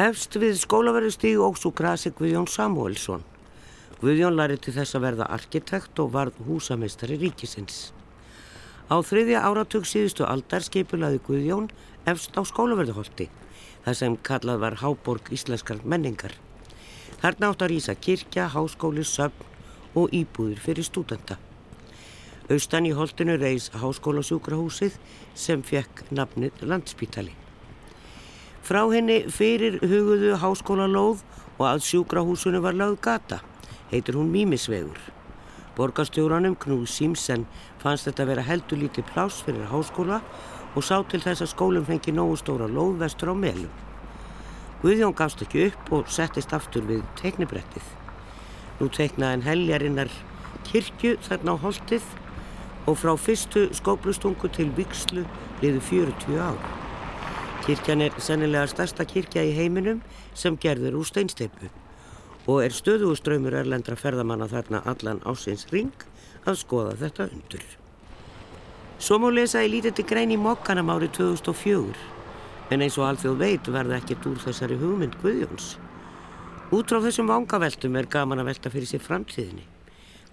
Efst við skólaverðustíg ógs úr grasi Guðjón Samuelsson. Guðjón lærið til þess að verða arkitekt og varð húsameistari ríkisins. Á þriðja áratug síðustu aldar skipulaði Guðjón efst á skólaverðuholti, það sem kallað var Háborg Íslenskar menningar. Þarna átt að rýsa kirkja, háskóli, söfn og íbúðir fyrir stúdenta. Austan í holtinu reys háskólasjúkrahúsið sem fekk nafnið Landspítali. Frá henni fyrir huguðu háskólalóð og að sjúkrahúsinu var lögð gata, heitir hún Mímisvegur. Borgastjóranum Knúð Símsen fannst þetta vera heldur lítið pláss fyrir háskóla og sá til þess að skólum fengi nógu stóra lóð vestur á melum. Guðjón gafst ekki upp og settist aftur við teiknibrettið. Nú teiknaði hann heljarinnar kirkju þarna á holtið og frá fyrstu skóplustungu til vikslu liðu 40 ár. Kirkjan er sennilega stærsta kirkja í heiminum sem gerður úr steinsteipu og er stöðuguströymur erlendra ferðamanna þarna allan ásins ring að skoða þetta undur. Svo má lesa í lítið grein í mokkanam árið 2004 en eins og alþjóð veit verða ekkert úr þessari hugmynd Guðjóns. Út frá þessum vangaveltum er gaman að velta fyrir sér framtíðinni.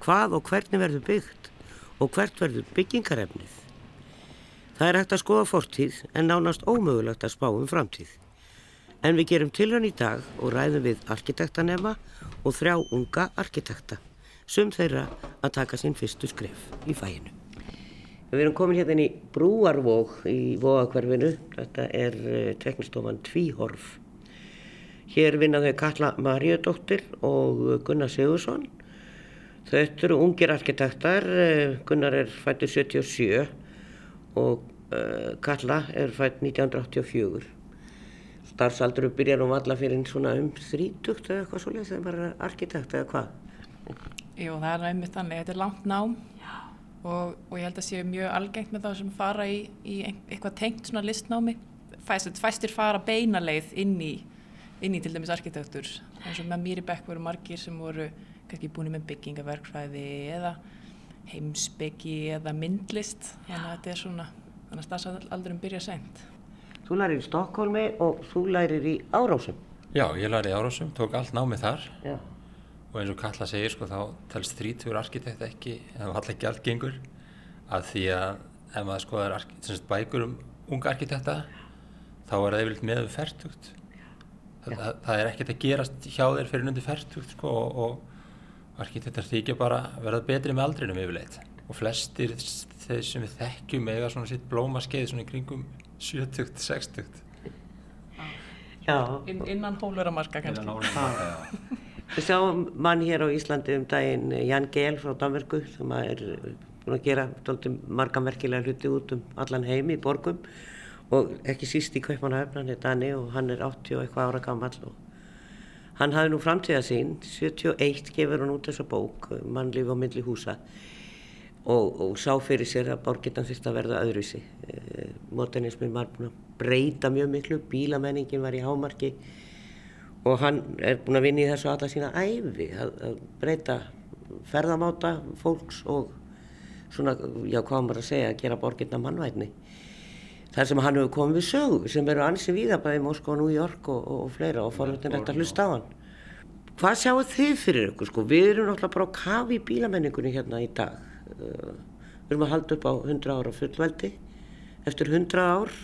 Hvað og hvernig verður byggt og hvert verður byggingarefnið? Það er hægt að skoða fortíð en nánast ómögulegt að spá um framtíð. En við gerum tilhörn í dag og ræðum við arkitektanema og þrjá unga arkitekta, sum þeirra að taka sín fyrstu skref í fæinu. Við erum komin hérna í Brúarvóg í Vóakverfinu. Þetta er uh, teknistofan Tvíhorf. Hér vinna þau Katla Maríudóttir og Gunnar Sigursson. Þetta eru ungir arkitektar. Uh, Gunnar er fættur 77 og uh, Katla er fætt 1984. Starfsaldur byrjar um alla fyrir svona um 30 eða eitthvað svolítið maður er arkitekt eða hvað? Jú, það er einmitt þannig. Þetta er langt nám og, og ég held að sé mjög algengt með þá sem fara í, í eitthvað tengt svona listnámi Fæst, fæstir fara beina leið inn í, inn í til dæmis arkitektur eins og með mér í bekk voru margir sem voru kannski búin með byggingaverkfræði eða heimsbyggi eða myndlist. Þannig að þetta er svona þannig að stafsaldurum byrja sent Þú lærir í Stokkólmi og þú lærir í Árásum Já, ég læri í Árásum, tók allt námið þar. Já. Og eins og Kalla segir sko þá telst þrítur arkitekt ekki eða alltaf ekki allt gengur að því að ef maður skoðar bækur um unga arkitekta þá er það yfirleitt með færtugt það, það, það er ekkert að gerast hjá þeir fyrir nundi færtugt sko og, og arkitektar þykja bara verða betri með aldrinum yfirleitt. Og flestir þeir sem við þekkjum eiga svona sitt blómaskeið svona í kringum 70, 60 In, innan hólveramarka kannski. innan hólveramarka, já. Við sjáum mann hér á Íslandi um daginn Jan Gehl frá Danverku sem er búin að gera marga merkilega hluti út um allan heimi í borgum. Og ekki síst í Kaupanahöfn, hann er Dani og hann er 80 og eitthvað ára gammal og hann hafði nú framtíða sín 71 gefur hann út þessa bók mannlíf á myndli húsa og, og sá fyrir sér að borgirna þurfti að verða öðruvísi eh, modernismin var búin að breyta mjög miklu bílamenningin var í hámarki og hann er búin að vinna í þessu alla sína æfi að, að breyta ferðamáta fólks og svona, já hvað maður að segja, að gera borginna mannvætni. Þar sem hann hefur komið við sögu sem eru ansi víðabæði í Moskva og New York og, og, og fleira og fórlutin eftir að hlusta á hann. Hvað sjáu þið fyrir ykkur sko? Við erum náttúrulega bara á kafi í bílamenningunni hérna í dag. Uh, við erum að halda upp á 100 ára fullveldi. Eftir 100 ár,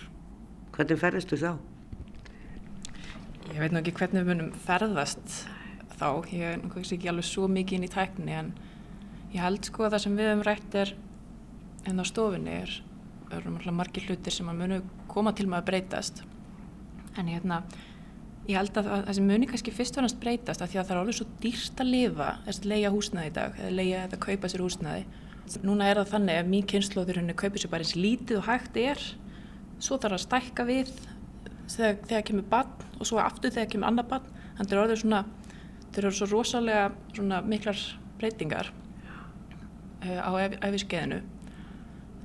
hvernig ferðistu þá? ég veit nú ekki hvernig við munum ferðast þá, ég er náttúrulega ekki alveg svo mikið inn í tækni en ég held sko að það sem við hefum rætt er en á stofinni er, er margir hlutir sem munu koma til maður að breytast. En hérna, ég held að það sem muni kannski fyrst og næst breytast að því að það er alveg svo dýrst að lifa þess að leia húsnaði í dag eða leia eða kaupa sér húsnaði núna er það þannig að mín kynnslóður henni kaupir sér bara eins lítið og hægt er. Svo þarf að stækka við þegar, þegar kemur bann og svo aftur þegar kemur annar bann þannig að það eru eru svo rosalega svona miklar breytingar uh, á æfiskeiðinu uh,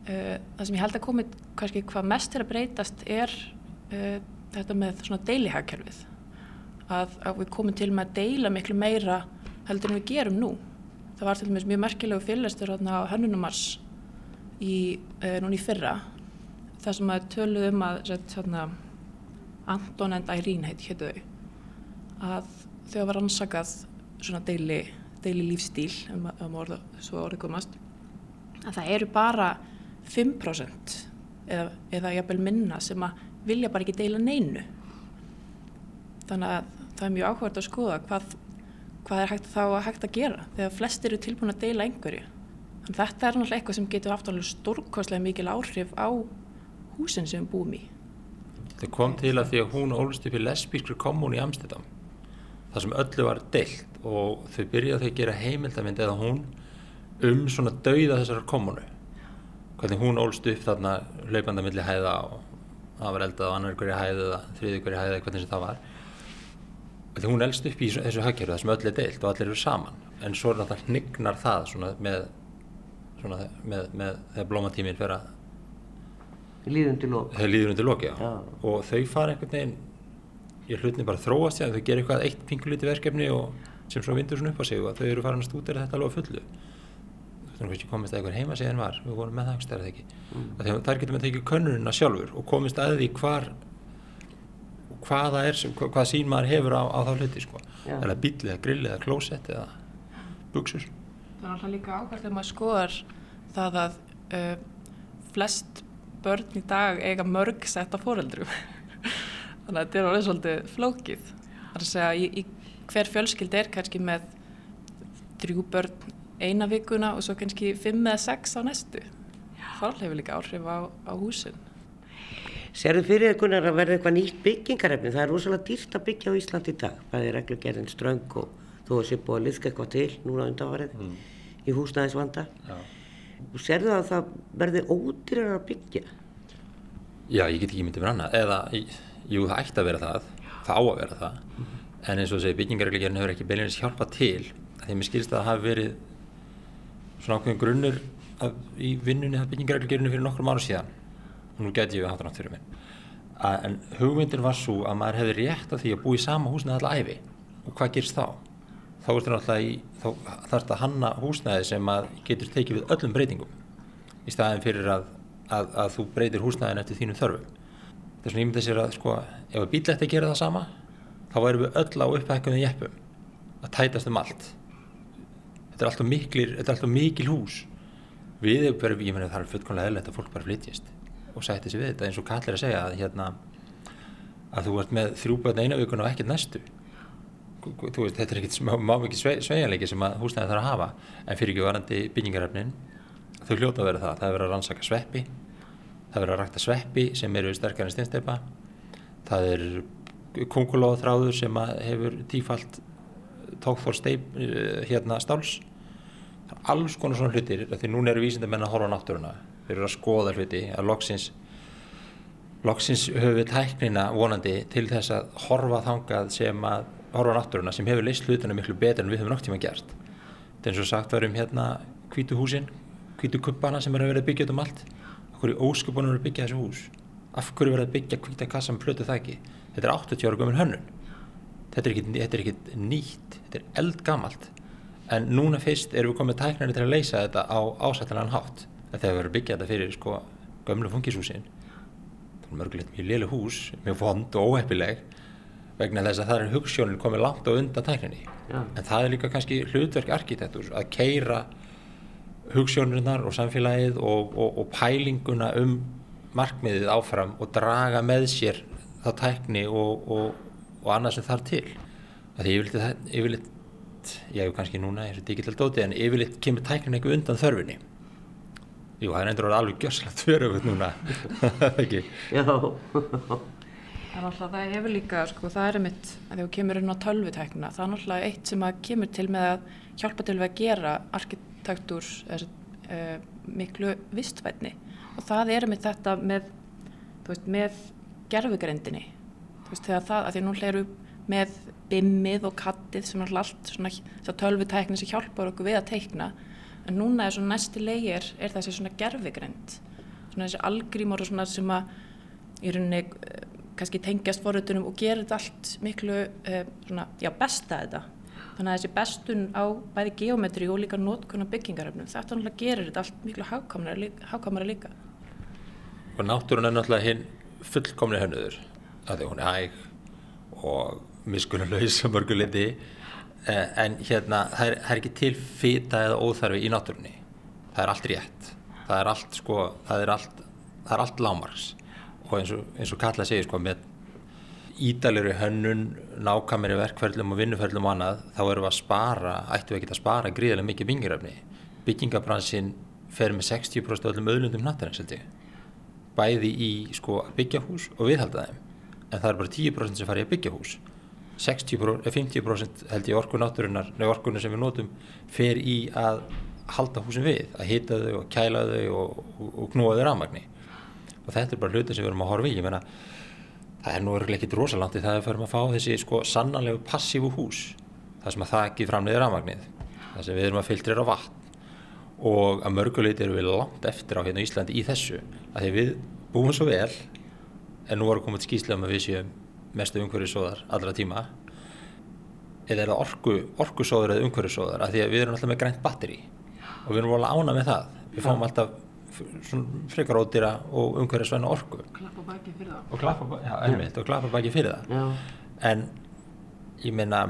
það sem ég held að komi kannski hvað mest er að breytast er uh, þetta með svona deilihagkerfið að, að við komum til með að deila miklu meira heldur en við gerum nú. Það var til dæmis mjög merkilegu fyrirlestur á hönnunumars í, núni í fyrra það sem að töluðum að svona Anton and Irene heit héttu þau að þau hafa rannsakað svona deili, deili lífstíl um, um orða, svo orðið komast. Að það eru bara 5% eða, eða jafnvel minna sem að vilja bara ekki deila neinu. Þannig að það er mjög áhverð að skoða hvað, hvað er hægt þá að hægt að gera þegar flest eru tilbúin að deila einhverju. Þannig að þetta er náttúrulega eitthvað sem getur haft alveg stórkostlega mikil áhrif á húsin sem við búum í. Það kom til að því að hún ólst upp í lesbískri kommun í Amsterdam þar sem öllu var deilt og þau byrjaði að gera heimildamind eða hún um svona dauða þessar kommunu hvernig hún ólst upp þarna hlaupandamilli hæða og það var eldað á annar hverja hæði eða þriði hverja hæði eða hvernig sem það var því hún elst upp í þessu hagkerfi þar sem öll er deilt og allir eru saman en svo er náttúrulega hnignar það svona með, svona með, með þegar blómatíminn fer að líður undir. Já. Og þau fara einhvern veginn, ég hlutni bara að þróast þau gera eitthvað eitt pingulíti verkefni og sem svo vindur svona upp á sig og þau eru farin að stúdera þetta alveg fullu. Þú veist ekki komist að eitthvað heima síðan var, við vorum með það ekki stærð ekki. Mm. Þar getum við tekið könnunina sjálfur og komist að því hvar, hvað það er, sem, hvað, sín maður hefur á, á þá hluti, sko. Já. Eða bíl eða grill eða klósett eða buksur. Það er alltaf líka ákvæmt þegar maður skoðar það að uh, flest börn í dag eiga mörg setta fóreldrum. Þannig að þetta er alveg svolítið flókið. Það er að segja, í, í hver fjölskyld er kannski með þrjú börn eina vikuna og svo kannski fimm eða sex á næstu. Það hefur líka áhrif á, á húsin. Serðu fyrir einhvern veginn að verða eitthvað nýtt byggingarefni? Það er rosalega dýrt að byggja á Íslandi í dag. Það er reglugerðin ströng og þú að sé búið að liðka eitthvað til núna undanvarið Mm. í húsnæðisvanda. Já. Serðu að það verði ódýrar að byggja? Já, ég get ekki myndið mér annað, eða, jú, það ætti að vera það, það á að vera það, en eins og þessi byggingarreglugjörn hefur ekki beilinins hjálpað til, því mér skilst að það hafi verið svona ákveðin grunnur að, í vinnunni að byggingarreglugjörnu fyrir nokkrum ára síðan, og nú gæti ég við hátan átt fyrir minn, að, en hugmyndin var svo að maður hefði rétt af því að búa í sama húsnæði alla æfi, og hvað gerst þá? Þá ertu náttúrulega í, þá þarf þetta að hanna húsnæði sem að getur tekið við öllum breytingum, í staðin fyrir að, að, að þú breytir húsnæðin eftir þínum þörfum. Það er svona ímyndið sér að sko, ef að bíl ætti að gera það sama, þá værum við öll á upphækkunni jeppum að tætast um allt. Þetta er alltaf, miklir, þetta er alltaf mikil hús. Við erum bara, ég meina það er fullkomlega eðlilegt að fólk bara flytjist og sætti sig við þetta eins og Katl er að segja að, hérna, að þú ert með þrjú börn eina vikuna og ekkert næstu. Veist, þetta er ekkert má ekki sve, sveigjanleiki sem að húsnæði þarf að hafa en fyrir ekki varandi byggingarefnin þau hljóta að vera það. Það er að rannsaka sveppi, það er að rækta sveppi sem eru sterkar en steinsteipa, það er kongulóðþráður sem hefur tífalt tókþór steip eh, hérna stáls. Alls konar svona hlutir því núna eru vísindamenn að horfa á náttúruna. Þeir eru að skoða hluti að loksins loksins höfum við tæknina vonandi til þess að horfa þangað sem að horfa á náttúruna sem hefur leist hlutana miklu betur en við höfum tíma gert. Þetta er eins og sagt var um hérna hvítu húsin, hvítu kuppana sem er að vera að byggja út um allt. Akkur í óskupunum er að byggja þessu hús. Af hverju verður að byggja hvíta kassa með plötu þakki? Þetta er 80 ára gömur hönnun. Þetta er ekkit nýtt, þetta er eldgamalt. En núna fyrst erum við komið tæknarnir til að leysa þetta á ásættilegan hátt. Þegar við verðum að byggja þetta fyrir sko gömlu fungishúsin, það er mörgulegt mjög léle hús, mjög vond og óheppileg vegna þess að það er hugssjónin komið langt á undan tækninni. Já. En það er líka kannski hlutverk arkitektur að keira hugssjónirnar og samfélagið og, og, og pælinguna um markmiðið áfram og draga með sér þá tækni og, og, og annað sem þarf til. Því yfirleitt, það- yfirleitt ég hef kannski núna eins og digital dóti en yfirleitt kemur tæknin ekki undan þörfinni. Jú, það er endur alveg gjörsalegt þverjöfuð núna, ekki? Já, Það er náttúrulega, það hefur líka, sko, það er mitt að þegar þú kemur inn á tölvuteknina, það er náttúrulega eitt sem að kemur til með að hjálpa til við að gera arkitektur þessi, uh, miklu vistvætni og það er mitt þetta með, þú veist, með gerfugrindinni, þú veist, þegar það, að því nú hlæru með bimmið og kattið sem er allt svona tölvutekni sem hjálpar okkur við að teikna, en núna er svona næsti leigir er þessi svona gerfugrind, svona þessi algrímor og svona sem að í rauninni eh, kannski tengjast forritunum og gera þetta allt miklu uh, svona, já, besta þetta. Þannig að þessi bestun á bæði geometri og líka nótkunna byggingaröfnum, þetta náttúrulega gerir þetta allt miklu. Hagkamara líka. Og náttúrun er náttúrulega hinn fullkomni hönnuður, að því hún er hæg og miskunnulaus á mörguleiti en hérna það er, það er ekki til fita eða óþarfi í náttúrunni það er allt rétt það er allt sko, það er allt, það er allt lámarks og eins og, eins og Katla segir sko með ídalir í hönnun, nákamir í verkferðlum og vinnuferðlum og annað, þá erum við að spara, ættum við ekki að spara gríðilega mikið byggingaröfni. Byggingabransin fer með 60% af öllum öðlundum ég. Bæði í sko byggja hús og viðhalda þeim. En það er bara 10% sem fari að byggja hús. 60%, 50% held ég orku náturinnar, nei orkunni sem við notum, fer í að halda húsin við, að hita þau og kæla þau og, og, og knúa þau rafmagni. Og þetta er bara hluti sem við erum að horfa í. Ég meina, það er nú örgulega ekkit rosalangt það er fyrir að fá þessi sko sannanlegu passífu hús það sem að það ekki framleiðir rafmagnið það sem við erum að filtrera vatn og að mörguleiti eru við langt eftir á hérna Íslandi í þessu að því við búum svo vel en nú varum komið skýslega um að við séum mestu umhverfisóðar allra tíma? Eða er það orku, orkusóðar eða umhverfisóðar að því að við erum alltaf með grænt batteri og við erum volið ána með það. Við fáum alltaf frekar ódýra og umhverfisvæna orku. Klappa baki fyrir það. og klappa, já, einmitt, og klappa baki fyrir það. Já. en ég meina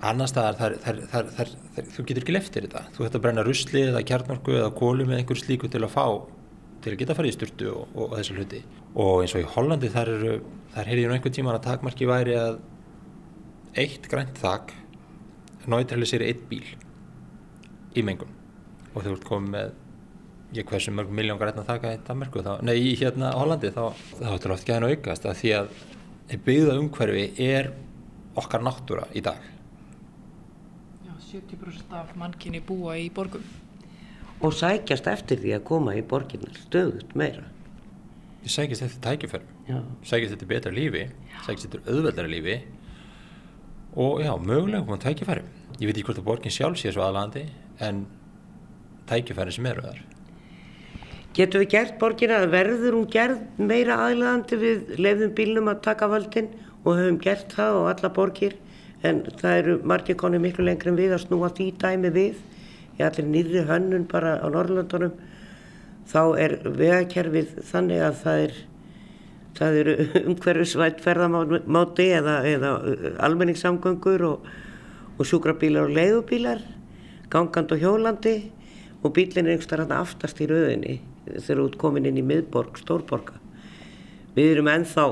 annar staðar þar, þar, þar, þar, þar, þú getur ekki leftir þetta. Þú ætti að brenna rusli eða kjarnorku eða kólu með einhverju slíku til að fá til að geta fara í styrtu og, og, þessu hluti. Og eins og í Hollandi þar eru þar heyrði ég nú einhvern tíman að takmarki væri að eitt grænt þak náttúrulega eitt bíl í mengun. Og þú ert komið með ég hversu mörg miljón græna þakka í Danmarku þá, nei í hérna Hollandi þá þá ættir oft gæðin að aukast að því að byggða umhverfi er okkar náttúra í dag. Já, 70% af mannkinni búa í borgum. Og sækjast eftir því að koma í borginnar stöðut meira. ég sækist eftir tækifærum. Já. sækist eftir betra lífi sækist eftir auðveldara lífi. Og já, mögulega koma tækifærum. Ég veit ekki hvort að borgin sjálf sé svo aðlandi en tækifærin sem eru þar. Getum við gert borgina, verður hún gerð meira aðlæðandi við lefðum bílnum að taka völdin? Og höfum gert það og alla borgir en það eru margir konið miklu lengri en við að snúa því dæmi við í allir nýri hönnun bara á Norrlöndunum þá er vegakerfið þannig að það er það eru umhverfisvætt ferðamáti eða, eða almenningssamgöngur og, og sjúkrabílar og leiðubílar gangand og hjólandi og bílinn er einhverstað hann aftast í rauðinni þegar út komin inn í miðborg, stórborga. Við erum ennþá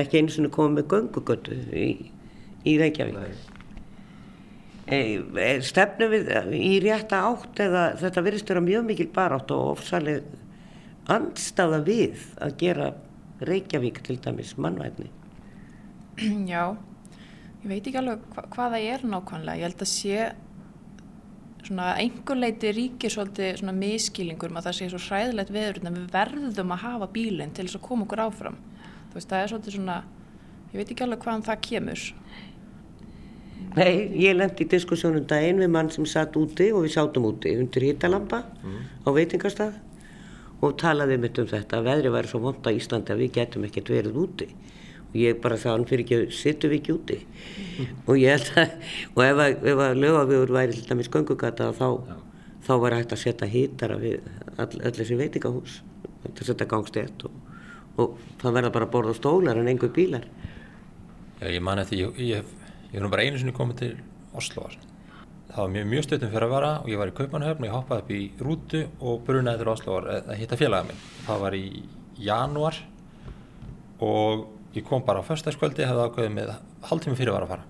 ekki eins og komið með göngugötu í, í Reykjavík. E, e, stefnum við í rétta átt eða þetta virðist vera mjög mikil barátt og ofsaleg andstaða við að gera Reykjavík til dæmis mannvæfni. Já, ég veit ekki alveg hva, hvað það er nákvæmlega. Ég held að sé svona einhver leiti ríkir svolítið svona miskilingur um að það sé svo hræðilegt veður en við verðum að hafa bílinn til þess að koma okkur áfram. Þú veist, það er svolítið svona, ég veit ekki alveg hvaðan það kemur. Nei, ég lendi í diskussjónum daginn við mann sem satt úti og við sátum úti undir hittalampa á veitingastað og talaði mitt um þetta að veðri væri svo vond á Íslandi að við getum ekkert verið úti. Og ég bara hann fyrir ekki, sittum við ekki úti? Og ég held að, og ef að, ef að lögavíður væri til dæmis göngugata þá, þá var hægt að setja hítara við öll þessi veitingahús þetta setja gangstætt og, og það verða bara borð og stólar en einhver bílar. Já, ég man eftir, ég, ég, ég er nú bara einu sinni komið til Osloar. Það var mjög, mjög stöðum fyrir að vara og ég var í Kaupanhöfn og ég hoppaði upp í rútu og brunaði til Osloar að hitta félaga minn. Það var í januar og ég kom bara á förstaskvöldi, hefði ákveðið með hálftími fyrir var að fara.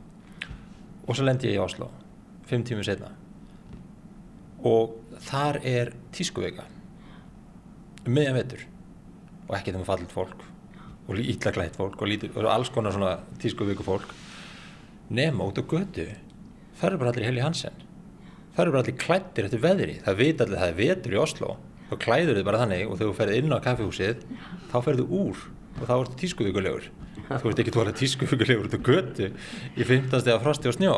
Og svo lendi ég í Oslo, fimm tímur setna. Og þar er tískuvika um miðjan vetur og ekki þeim fallit fólk og ítla klætt fólk og, lítur, og alls konar svona tískuvíku fólk nema út á götu. Það eru bara allir Heli Hansen. Það eru bara allir klættir eftir veðri. Það veit allir það er vetur í Oslo þá klæður þið bara þannig og þegar þú ferð inn á kaffihúsið þá ferðu úr og þá ertu tískuvíkulegur þú ert ekki tóra tískuvíkulegur út á götu í 15 steg af frosti og snjó.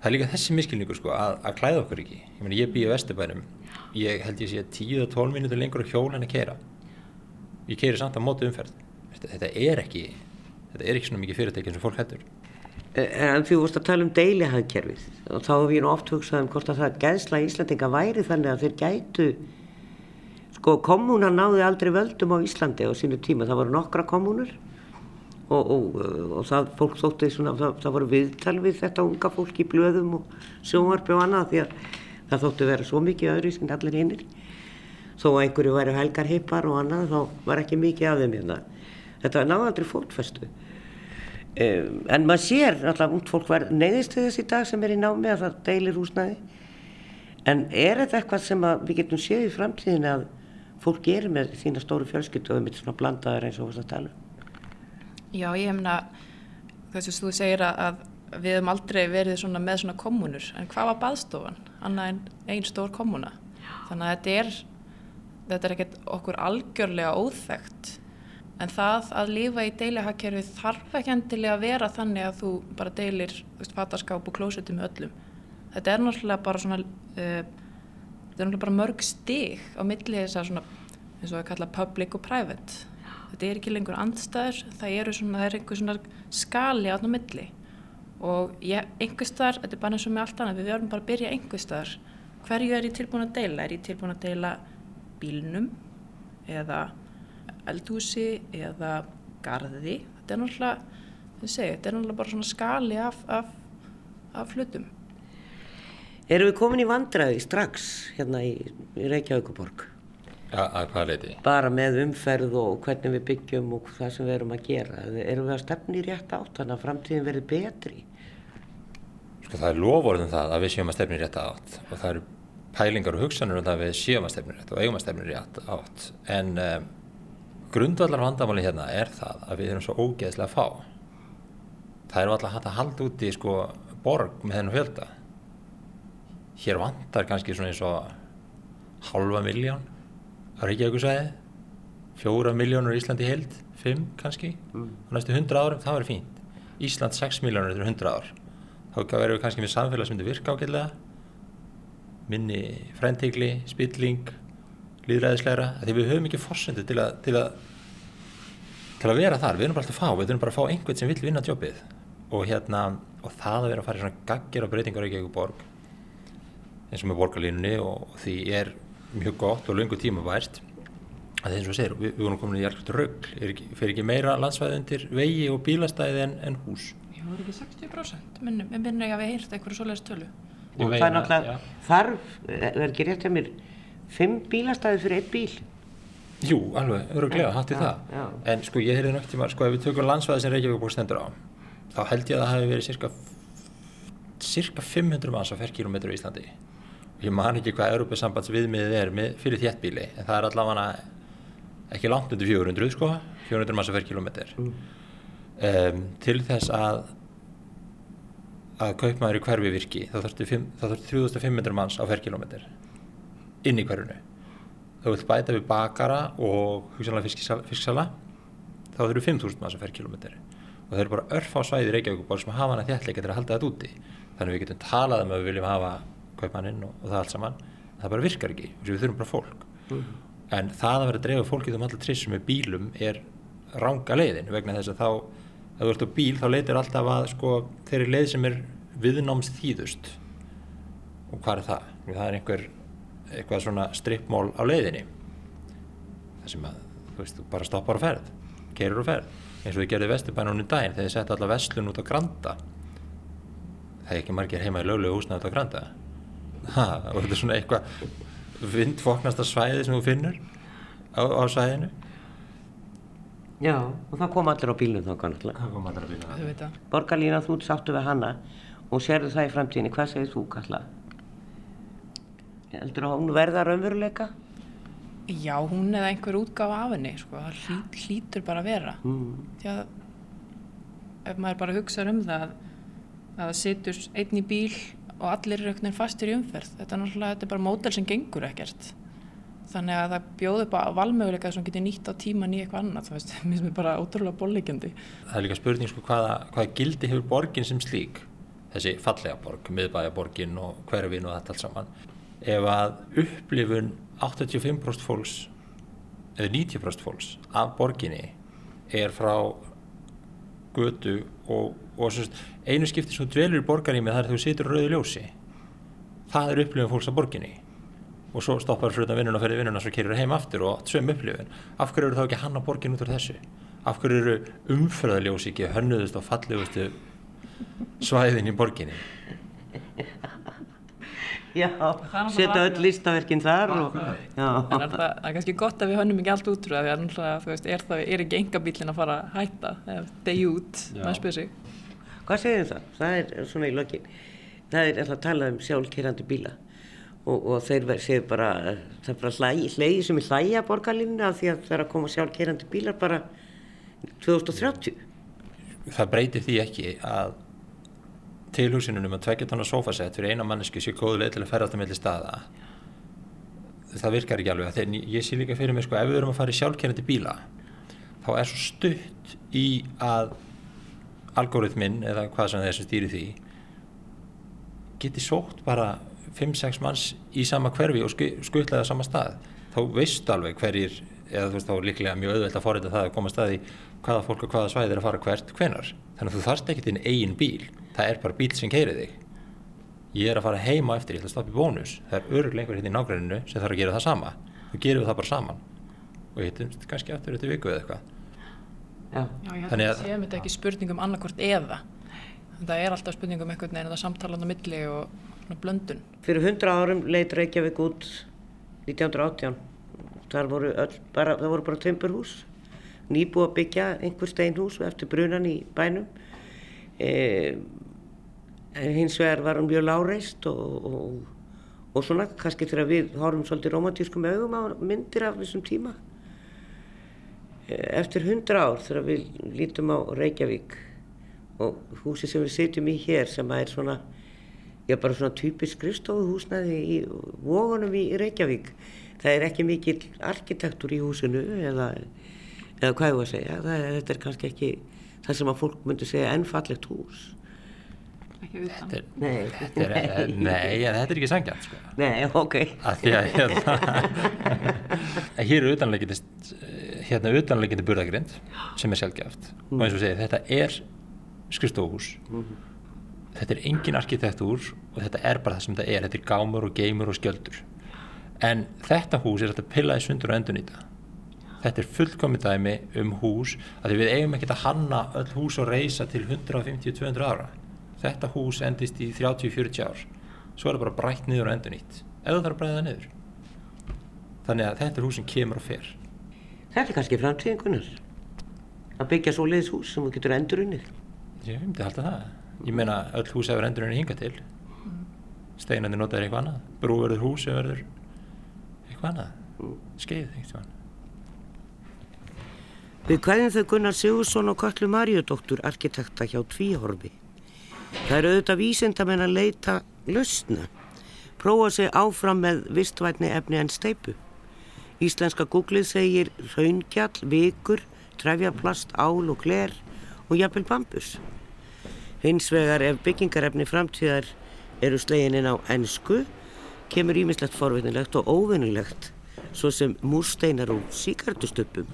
Það er líka þessi miskilningu sko að, að klæða okkur ekki. Ég, meni, ég býi í Vesturbænum. Ég held ég sé 10-12 minútur lengur á hjól en að keira ég keiri samt á móti umferð. Þetta, er ekki þetta er ekki svona mikið fyrirtæki eins og fólk hættur En því vorst að tala um deilihagkerfið og þá hef ég nú oft hugsað um hvort að það geðsla Íslandinga væri þannig að þeir gætu sko kommunan náði aldrei völdum á Íslandi á sínu tíma. Það voru nokkra kommunur og, og, og það fólk þótti svona, það, það voru viðtal við þetta unga fólk í blöðum og sjónvarpi og annað því að það þótti vera svo mikið öðru sem allir hinnir þó að einhverju væri helgarhippar og annað þá var ekki mikið af þeim hérna. Þetta náði aldrei fótfestu. um, en maður sér alltaf út fólk verð neyðist til þess í dag sem er í námi að það deilir húsnæði en er þetta eitthvað sem við getum séð í framtíðin að fólk gerir með þína stóru fjölskyldu og við myndum svona blandaður eins og þess að tala um? Já, ég hefna þess að þú segir að við hefum aldrei verið svona með svona kommunur en hvað var baðstofan? Annað en einn stór kommuna. Þannig að þetta er þetta er ekkert okkur algjörlega óþægt en það að lifa í deilihagkerfi þarf ekki endilega að vera þannig að þú bara deilir fattaskáp og klósetti með öllum. Þetta er náttúrulega bara svona uh, er náttúrulega bara mörg stig á milli þess að eins og að kalla public og private þetta er ekki lengur andstæður, það eru svona, það er einhver svona skali átna milli og ég, einhver staðar, þetta er bara eins og með allt annað, við verðum bara að byrja einhver staðar, hverju er ég tilbúin að deila? Er ég tilbúin að deila bílnum eða eldhúsi eða garði? Þetta er náttúrulega, segja, þetta er náttúrulega bara svona skali af, af, af flutum. Erum við komin í vandræði strax hérna í, í Reykjavíkuborg? Ja, að hvað leiti? Bara með umferð og hvernig við byggjum og það sem við erum að gera. Erum við að stefna í rétt átt þannig að framtíðin verði betri? Sko það er lofórðum það að við séum að stefna í rétt átt og það eru pælingar og hugsanur um það að við séum að stefna í rétt og eigum að stefna í rétt átt. En um, grundvallar vandamáli hérna er það að við erum svo ógeðslega fá. Það eru alltaf hægt að halda út í sko borg með þennu fjölda. Hér vandar kannski svona eins og halva miljón á Reykjavíkusvæði fjóra miljónur í Íslandi held fimm kannski, mm. á næstu hundra árum það verður fínt, Ísland 6 miljónur eftir hundra ár, þá verður við kannski með samfélag sem myndir virka ágætlega. Minni fræntegli spilling, líðræðisleira því við höfum ekki fórsendu til að til að, til að vera þar. Við erum bara alltaf að fá, við erum bara að fá einhvern sem vil vinna jobbið og hérna og það að vera að fara í svona gaggir og breytingar í Reykjavík borg eins og með borgarlínunni og því er mjög gott og lungu tíma vært að eins og segir, við, við vorum komin í alveg rögl, fer ekki meira landsvæði undir vegi og bílastæði en, en hús? Já, það er ekki 60% minnum, ég minna ekki að við heyrta einhverju svoleiðis tölu. Og það er náttúrulega þarf, er ekki rétt að mér fimm bílastæði fyrir einn bíl. Jú, alveg, öruglega, hætti það. já. en sko ég heyrði nögt tíma, sko ef við tökum landsvæði sem Reykjavík búið stendur á þá held ég að það hefði verið cirka cirka 500 manns á ferrkilometru í Íslandi. Ég man ekki hvað Európa-sambands viðmiðið er með, fyrir þéttbíli en það er allavega ekki langt undir 400 sko 400 massa per kilometr mm. um, til þess að að kaupmaður í hverfi virki þá þurfti 3500 manns á per kilometr inn í hverfunu þú vilt bæta við bakara og hugsanlega fisksala. Þá þurftu 5000 manns á per kilometr og það eru bara örf á svæði Reykjavík sem hafa hana þéttleika til að halda þetta úti. Þannig við getum talað um að við viljum hafa kaupmannin og, og það allt saman. Það bara virkar ekki, við þurfum bara fólk. Mm. en það að vera að dreifa fólkið um allar trissum með bílum er ranga leiðin vegna þess að þá ef þú ert á bíl þá leitir alltaf að sko, þeirri leið sem er viðnáms þýðust og hvað er það? það er einhver eitthvað svona strippmól á leiðinni. Það sem að þú veist, þú bara stoppar á ferð kerur á ferð. Eins og við gerðum vesturbænunum daginn þegar þið setja allar vestlun út á Granda. Það er ekki margir heima í löglegu húsna út á Granda. Ha, og þetta er svona eitthvað vindfoknasta svæði sem þú finnur á, á svæðinu. Já, og það kom allir á bílunum þá kannski það kom allir á bílunum Borgarlína, þú sáttu við hanna og sérðu það í framtíðinni, hvað segir þú Kalla? Heldur að hún verða raunveruleika? Já, hún eða einhver útgáfa af henni sko. það hlýt, hlýtur bara að vera mm. því að ef maður bara hugsaður um það að það situr einn í bíl og allir eru einhvern veginn fastur í umferð þetta er náttúrulega, þetta er bara mótel sem gengur ekkert þannig að það bjóður bara valmöguleika sem getur nýtt á tíman í eitthvað annað það veist, mér finnst bara ótrúlega bólíkjandi Það er líka spurning sko hvaða, hvaða gildi hefur borgin sem slík þessi fallega borg, miðbæjaborgin og hverfin og þetta allt saman ef að upplifun 85% fólks eða 90% fólks af borginni er frá götu og, og einu skipti sem dvelur í borgarími þar þú situr rauði ljósi. Það er upplifin fólks á borginni. Og svo stoppar frutan vinnun og ferði vinnuna og svo kerir það heim aftur og söm upplifin af hverju eru þá ekki hann á borgin út úr þessu? Af hverju eru umfröðaljós ekki hönnuðust á fallegustu svæðin í borginni setja öll alveg- listaverkin þar og, En er það, það er kannski gott að við hönnum ekki allt því að þú veist, er, það, er ekki enga bílinn að fara að hætta eða degi út, maður spyrir sig. hvað segir það? Það er svona í lokin. Það er alltaf að tala um sjálfkerrandi bíla og, og þeir segir bara, það er bara hlægi, hlægi sem er hlæja borgarlínuna af því að það er að koma sjálfkerrandi bílar bara 2030. það breytir því ekki að tilhugsunum að tvekja tónar sofasett fyrir eina mannesku sé góðu leið til að ferðast að milli staða. Það virkar ekki alveg þegar ég sé líka fyrir mig sko ef við erum að fara í sjálfkennandi bíla þá er svo stutt í að algoritminn eða hvað sem sem stýri því geti sótt bara 5-6 manns í sama hverfi og skuttlaði á sama stað. Þá veistu alveg hverjir eða þú veist þá líklega mjög auðvelt að forrita það að koma stað í hvaða fólk og hvaða svæði er að fara hvert hvenar þannig að þú þarft ekki þinn eigin bíl. Það er bara bíl sem keiri þig. Ég er að fara heima eftir, ég ætla að stoppa í bónus. Það er öruglega einhver hérna í nágræninu sem þarf að gera það sama. Þá gerum við það bara saman. Og hittumst kannski aftur eftir viku eða eitthvað. Já, Já, ég held Þannig að að- það séum þetta ekki spurning um annarkvort eða. Það er alltaf spurning um einhvern veginn, þetta samtalan á milli og blöndun. fyrir 100 árum leit Reykjavík út 1918. Þar voru öll, bara, það voru bara tömburhús, nýbúið að byggja einhver steinhús eftir brunan í bænum. E, hins vegar var hún mjög láreist og, og, og svona kannski þegar við horfum svolítið romantískum augum á myndir af þessum tíma. E, eftir 100 ár þegar við lítum á Reykjavík og húsi sem við sitjum í hér sem er svona Já, bara svona typisk skrifstofuhúsnaði í vógunum í Reykjavík. Það er ekki mikil arkitektur í húsinu eða, eða hvað ég var að segja. Það, þetta er kannski ekki það sem að fólk myndi segja ennfallegt hús. Ekki utan. þetta er, Nei, þetta er, nei, en þetta er ekki sangjant sko. Nei, ok. að því að hérna hér er utanleikindi hérna utanleikindi burðagrind sem er sjálfgeft og eins og segir þetta er skrifstofuhús þetta er engin arkitektúr og þetta er bara það sem þetta er þetta er gámur og geimur og skjöldur en þetta hús er þetta pillaði sundur og endur nýta þetta er fullkomið dæmi um hús að við eigum ekkert að hanna öll hús og reysa til 150-200 ára. Þetta hús endist í 30-40 ár. Svo er það bara brætt niður og endur nýtt eða það þarf að bræða niður. Þannig að þetta er hús sem kemur og fer. Þetta er kannski framtíðingunar. Að byggja svo leiðis hús sem þú getur endur unnið. ég myndi halda það. Ég meina öll hús hefur endur henni hingað til. Steinandi notaður eitthvað annað. Brú verður hús verður eitthvað annað. Skeið eitthvað Við kvæðum þau Gunnar Sigursson og Kallu Maríudóttur arkitekta hjá Tvíhorfi. Það eru auðvitað vísindamenn að leita lausna, prófa sig áfram með vistvætni efni en steipu. Íslenska googlið segir raungjall, vikur, trefjaplast, ál og gler og jafnvel bambus. Hins vegar ef byggingarefni framtíðar eru slegin inn á ennsku, kemur ímislegt forvinnilegt og óvinnilegt, svo sem múrsteinar og síkartustöppum,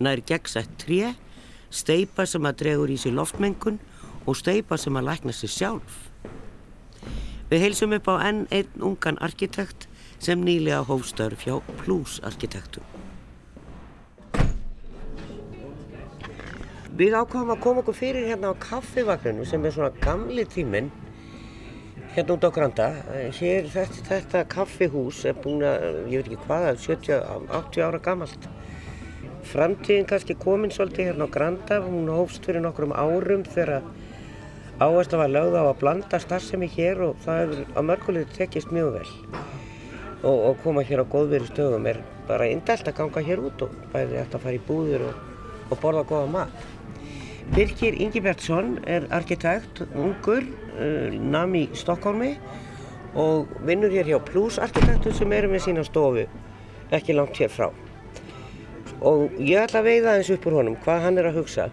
nær gegnsætt tré, steipa sem að dregur í sig loftmengun og steipa sem að lækna sig sjálf. Við heilsum upp á enn einn ungan arkitekt sem nýlega hófstörf hjá Plus arkitektum. Við ákvæmum að koma okkur fyrir hérna á kaffivagninu sem er svona gamli tíminn hérna út á Granda. Hér þetta, þetta kaffihús er búin að, ég veit ekki hvað, 70-80 ára gamalt. Framtíðin kannski komin svolítið hérna á Granda, hún hófst fyrir nokkrum árum þegar áherslu var lögð á að blanda starfsemi hér og það hefur að mörgulegði tekist mjög vel. Og, og koma hér á góðveri stöðum er bara indælt að ganga hér út og bæði eftir að fara í búðir og, og borða góða mat. Birkir Ingibjartsson er arkitekt, ungur, uh, nam í Stokkólmi og vinnur hér hjá Plus arkitektur sem eru með sína stofu ekki langt hér frá. Og ég ætla að veiða eins upp úr honum hvað hann er að hugsa.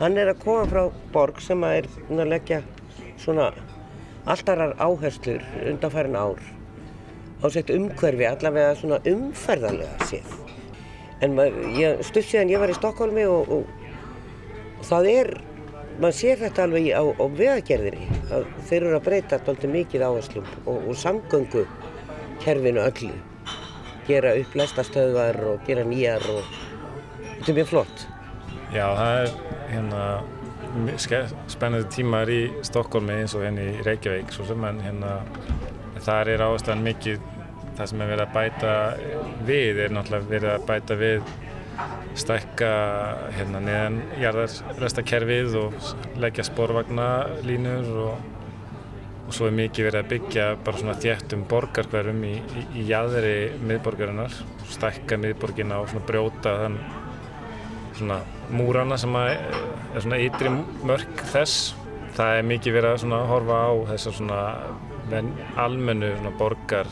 Hann er að koma frá borg sem að er að leggja svona alltarar áherslur undanfærin ár á sett umhverfi, allavega svona umferðarlega séð. En stutt síðan ég var í Stokkólmi og, og það er, maður sér þetta alveg á, á vegagerðinni, að þeir eru að breyta alltaf mikið áherslum og, og samgöngu kerfinu öllu, gera upp lestastöðvar og gera nýjar og þetta er mjög flott. Já, það er hérna spennandi tímar í Stokkólmi eins og hérna í Reykjavík svo sem en hérna þar er áherslan mikið það sem er verið að bæta við er náttúrulega verið að bæta við stækka hérna neðan jarðarrestakerfið og leggja sporvagnalínur og, og svo er mikið verið að byggja bara svona þjættum borgarhverfum í, í, í jæðri miðborgarinnar stækka miðborgina og svona brjóta þann svona múrana sem er svona ytri mörk þess það er mikið verið að horfa á þessar svona almennu svona borgar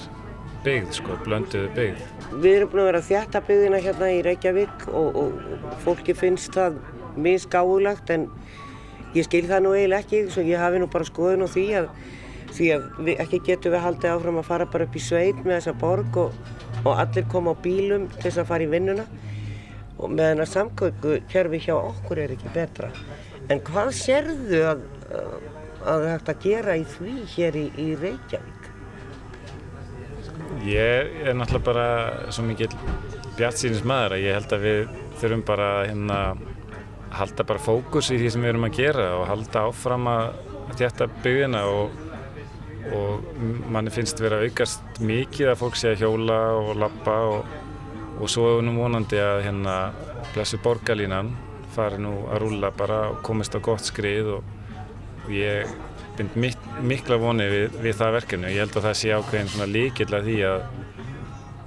byggð sko, blönduðu byggð. Við erum búin að vera þjætta byggðina hérna í Reykjavík og, og fólki finnst það misgáðulegt en ég skil það nú eiginlega ekki svo ég hafi nú bara skoðun á því að því að við, ekki getum við haldið áfram að fara bara upp í sveit með þessa borg og, og allir koma á bílum til þess að fara í vinnuna og meðan að samgöngu kjörfi hjá okkur er ekki betra. En hvað sérðu að, að að gera í því hér í, í Reykjavík? Ég er náttúrulega bara svo mikið bjart sínis maður að ég held að við þurfum bara hérna halda bara fókus í því sem við erum að gera og halda áfram að þjætta byggðina og, og manni finnst vera aukast mikið að fólk sé að hjóla og lappa og og svo er nú vonandi að hérna blessu borgarlínan fari nú að rúla bara og komist á gott skrið og, og ég bind mik mikla voni við, við það verkefni. Og ég held að það sé ákveðin svona líkill að því að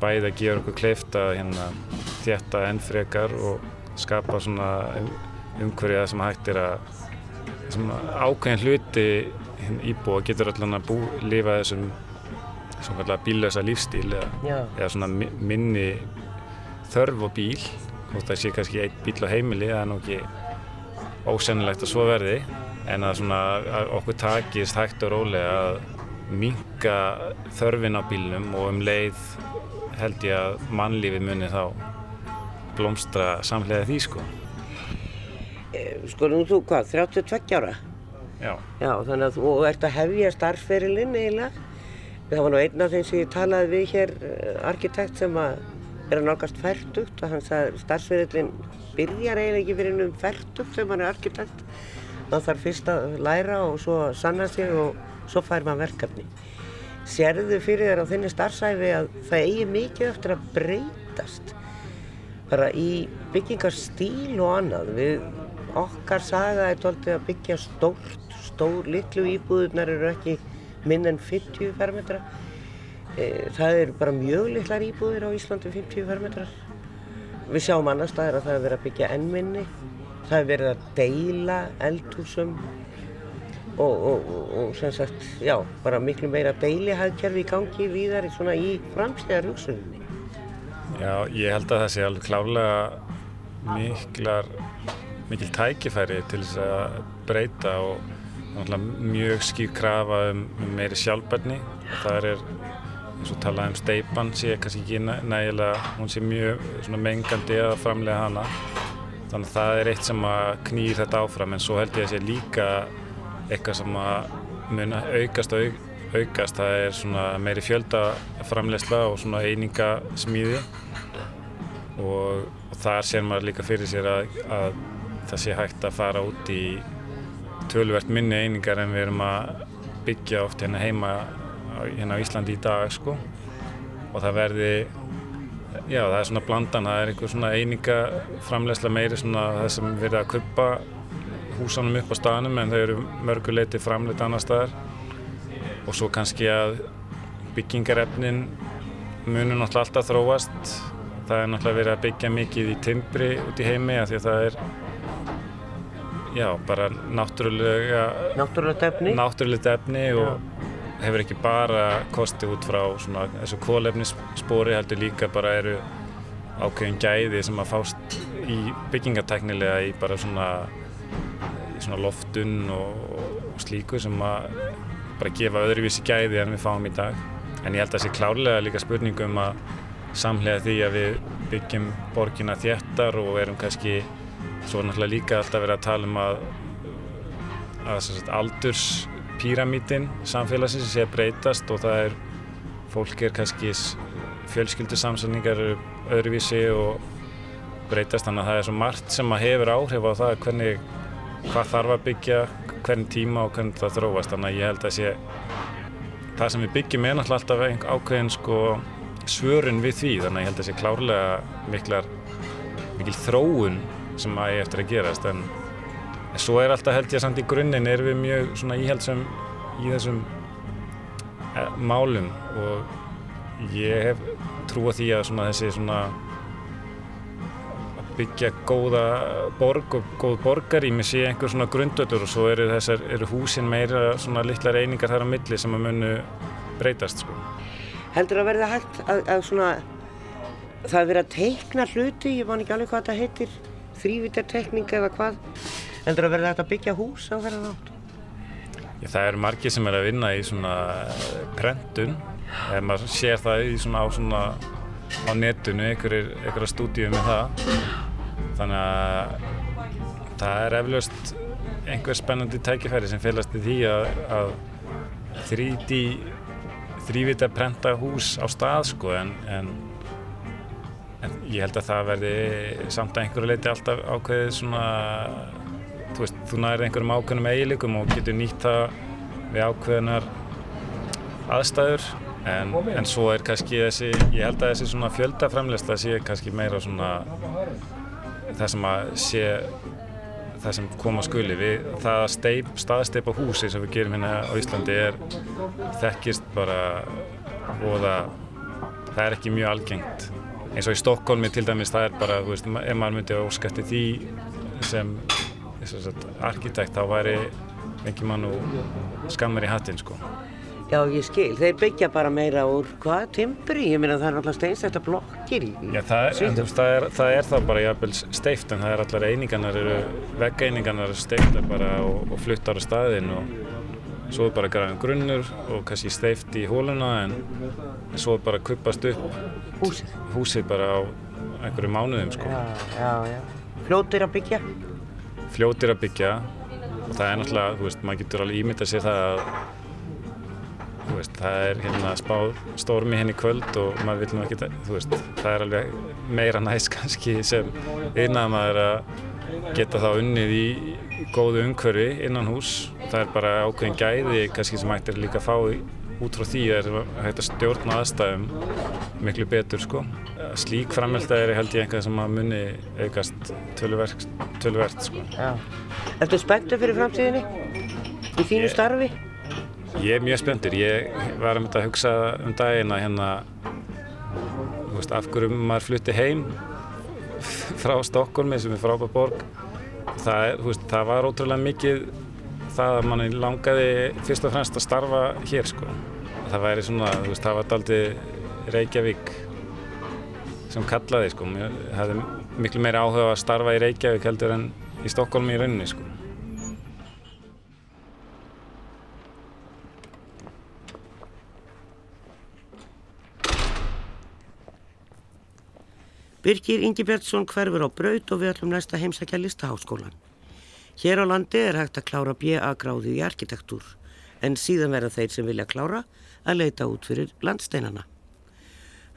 bæða að gera okkur kleift að hérna þjætta enn frekar og skapa svona um, umhverja sem hægt er að ákveðin hluti íbúa getur allan að bú, lifa þessum svona bíllösa lífstíl eða, eða svona minni þörf og bíl þótt að sé kannski einn bíl á heimili það er nú ekki ósennilegt að svo verði en að, svona, að okkur takist hægt og rólega að minga þörfin á bílnum og um leið held ég að mannlífi muni þá blómstra samlega því sko eh, Sko nú þú hvað, 32 ára? Já. Já, þannig að þú ert að hefja starfsferilinn eiginlega. Það var nú einn af þeim sem ég talaði við hér, eh, arkitekt sem að er að nálgast færtugt og hann sagði starfsverðilinn byrjar eiginlega ekki fyrir um færtugt þegar mann er arkitekt. Það þarf fyrst að læra og svo að sanna sig og svo fær maður verkefni. Sérðu fyrir þér á þinni starfsæfi að það eigi mikið eftir að breytast bara í byggingarstíl og annað. Við okkar saga er tóltið að byggja stórt, stór, litlu íbúðunar eru ekki minn en 50 fermetra það eru bara mjög litlar íbúðir á Íslandi 50 fermetrar. Við sjáum annar staðir að það er verið að byggja ennminni, það er verið að deila eldhúsum og, og, og sem sagt, já, bara miklu meira deilihæðkerfi í gangi víðar svona í framstíðar hugsuninni. Já, ég held að það sé alveg klálega miklar, mikil tækifæri til þess að breyta og mjög skýr krafa um, um meiri sjálfbarni og það er eins og talaði um steipan sé kannski ekki nægilega, hún sé mjög mengandi að framlega hana. Þannig að það er eitt sem að knýr þetta áfram en svo held ég að sé líka eitthvað sem að mun aukast og aukast, það er svona meiri fjöldaframlegsla og svona einingasmíði. Og, og þar sér maður líka fyrir sér að, að það sé hægt að fara út í tölvert minni einingar en við erum að byggja oft hérna heima hérna á Íslandi í dag sko. Og það verði já það er svona blandan, það er einhver svona eininga framlegslega meiri svona það sem verði að kuppa húsanum upp á staðnum en þau eru mörguleiti framleitt annar staðar. Og svo kannski að byggingarefnin munur náttúrulega alltaf þróast. Það er náttúrulega verið að byggja mikið í timbri út í heimi af því að það er já bara náttúrulega náttúrulegt efni. og hefur ekki bara kosti út frá svona, þessu kólefnisspori heldur líka bara eru ákveðin gæði sem að fást í byggingateknilega í bara svona, í svona loftun og, og slíku sem að bara gefa öðruvísi gæði en við fáum í dag. En ég held að það sé klárlega líka spurningum að samlega því að við byggjum borgina þéttar og erum kannski svo náttúrulega líka alltaf verið að tala um að, að, að aldurs píramítin samfélagsins sé að breytast og það er fólk er kannski fjölskyldu samsendingar öðruvísi og breytast. Þannig að það er svo margt sem að hefur áhrif á það hvernig, hvað þarf að byggja, hvernig tíma og hvernig það þróast. Þannig að ég held að sé það sem við byggjum er náttúrulega alltaf einhver ákveðin sko svörun við því. Þannig að ég held að sé klárlega miklar, mikil þróun sem ég eftir að gerast. En, en svo er alltaf held ég samt í grunninn er við mjög svona íhaldsum í þessum e, málum og ég hef trú á því að svona þessi svona að byggja góða borg og góð borgarými sé einhver svona grundöllur og svo eru þessar eru húsin meira svona litlar einingar þar á milli sem að munu breytast sko. Heldur að verða hægt að, að svona, það er verið að teikna hluti, ég man ekki alveg hvað þetta heitir, þrývítartekning eða hvað. Heldur að verða hægt að byggja hús á þeirra nátt? Já, það eru margir sem er að vinna í svona prentun, ef maður sér það í svona á svona á netinu, einhverja stúdíu með það. Þannig að það er eflaust einhver spennandi tækifæri sem félast í því að, að 3D þrývita prenta hús á stað sko en, en, en ég held að það verði samt að einhverju leiti alltaf ákveðið svona þú veist, þú nærið einhverjum ákveðnum eiginleikum og getur nýtt það við ákveðnar aðstæður en, en svo er kannski þessi, ég held að þessi svona fjöldaframlesta sé kannski meira svona það sem að sé það sem koma skuli. Við það að staðsteipa húsi sem við gerum hérna á Íslandi er þekkist bara og það, það er ekki mjög algengt. Eins og í Stokkólmi til dæmis það er bara, þú veist, ef maður myndi að óskætti því sem arkitekt þá væri ekki mann og skammar í hattin sko Já, ég skil. Þeir byggja bara meira úr hvað? Timbri? Ég meina það er alltaf steinsætta blokkir í Já, það er, en, það er, það er þá bara jafnvel steift en það er allar einingarnar veggeiningarnar eru steifta bara og, og fluttar á staðinn og svo er bara græðin grunnur og kannski steift í hóluna en, en svo er bara kuppast upp húsið, húsið bara á einhverju mánuðum sko. Já, já, já. Fljótir að byggja? Fljótir að byggja og það er náttúrulega, þú veist, maður getur alveg ímyndað sér það að Veist, það er hérna spá stormi henni kvöld og maður vil nú ekki, þú veist, það er alveg meira næst kannski sem innan maður að geta þá unnið í góðu umhverfi innan hús. Það er bara ákveðin gæði kannski sem hægt er líka að fá út frá því að það er hægt að stjórna aðstæðum miklu betur sko. Slík framhælda er held ég einhvað sem að muni aukast tölverkt sko. Ertu spenntu fyrir framtíðinni? Í þínu ég... starfi? Ég er mjög spenntur. Ég var um þetta að hugsa um daginn að hérna, veist, af hverju maður flutti heim frá Stokkólmi sem er frábæð borg. Það, veist, það var ótrúlega mikið það að manni langaði fyrst og fremst að starfa hér, sko. Það væri svona, veist, það var aldrei Reykjavík sem kallaði, sko. Mér hefði miklu meira áhuga að starfa í Reykjavík heldur en í Stokkólmi í rauninni, sko. Birgir Ingi Björnsson hverfur á braut og við ætlum næst að heimsækja listaháskólan. Hér á landi er hægt að klára B.A. gráði í arkitektúr en síðan verða þeir sem vilja klára að leita út fyrir landsteinana.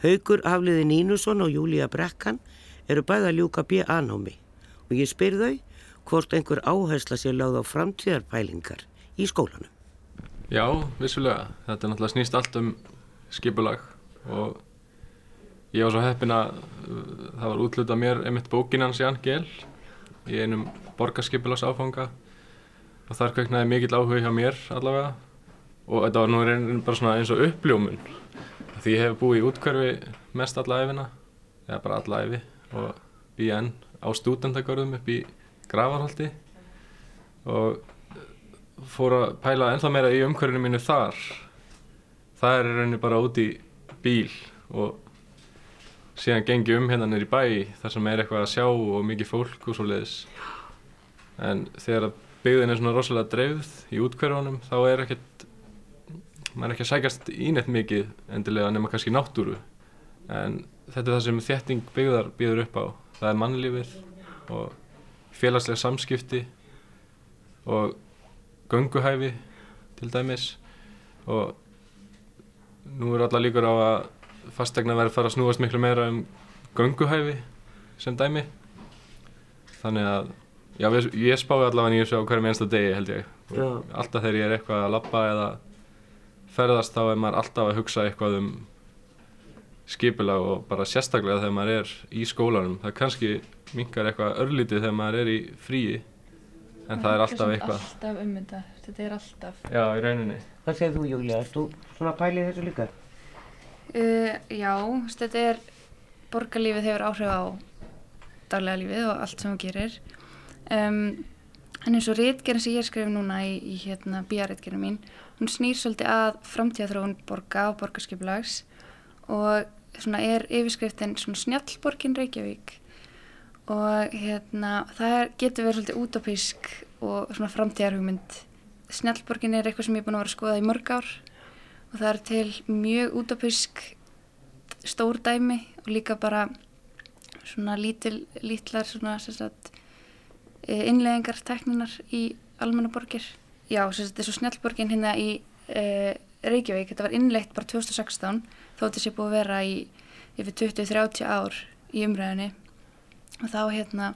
Haugur Hafliði Nínusson og Júlia Brekkan eru bæða að ljúka B.A. námi og ég spyr þau hvort einhver áhersla sé lögð á framtíðarpælingar í skólanum. Já, vissulega. Þetta er náttúrulega snýst allt um skipulag og Ég var svo heppin að uh, það var útlutað mér einmitt bókin hans Jan Gehl í einum borgarskipilags áfanga og þar kveiknaði mikill áhuga hjá mér allavega og þetta var nú reynir bara svona eins og uppljómun því ég hef búið í útkverfi mest alla æfina eða bara alla æfi og býð enn á stúdendagörðum upp í Gravarhaldi og fór að pæla ennþá meira í umhverfinu mínu þar. Það er reynir bara út í bíl og síðan gengi um hérna nýri bæ þar sem er eitthvað að sjá og mikið fólk og svo leiðis en þegar byggðin er svona rosalega dreifð í útkverðunum þá er ekkert maður er ekki að sækast í neitt mikið endilega nema kannski náttúru. En þetta er það sem þétting byggðar býður upp á. Það er mannlífið og félagslega samskipti og gönguhæfi til dæmis. Og nú er alla líkur á að fastegna verður fara að snúast miklu meira um gönguhæfi sem dæmi. Þannig að já, ég spái allavega nýjum svo hverjum einsta degi held ég. Já. alltaf þegar ég er eitthvað að labba eða ferðast þá er maður alltaf að hugsa eitthvað um skipulag og bara sérstaklega þegar maður er í skólanum. Það kannski minkar eitthvað örlítið þegar maður er í fríi en það er alltaf eitthvað. alltaf um þetta, þetta er alltaf. Já, í rauninni. Hvað segir þú Júlia? Erst þú svona að pæli þessu líka? uh, já, þetta er borgarlífið hefur áhrif á daglega lífið og allt sem þú gerir. Um, en eins og rítgerðin sem ég er skrifið núna í, í hérna bíarítgerðin mín hún snýr svolítið að framtíðaþróun borga og borgarskipulags og svona er yfirskriftin svona snjallborgin Reykjavík og hérna það getur verið svolítið útópísk og svona framtíðarhugmynd snjallborgin er eitthvað sem ég er búin að vera að skoða í mörg ár og það er til mjög útópísk stór dæmi og líka bara svona lítil, lítlar svona sagt innleðingar tekninar í almenna borgir. Já, sem sagt þessu snjallborgin hérna í uh, Reykjavík, þetta var innleitt bara 2016 þótt þessi búið að vera í yfir 20-30 ár í umræðinni og þá hérna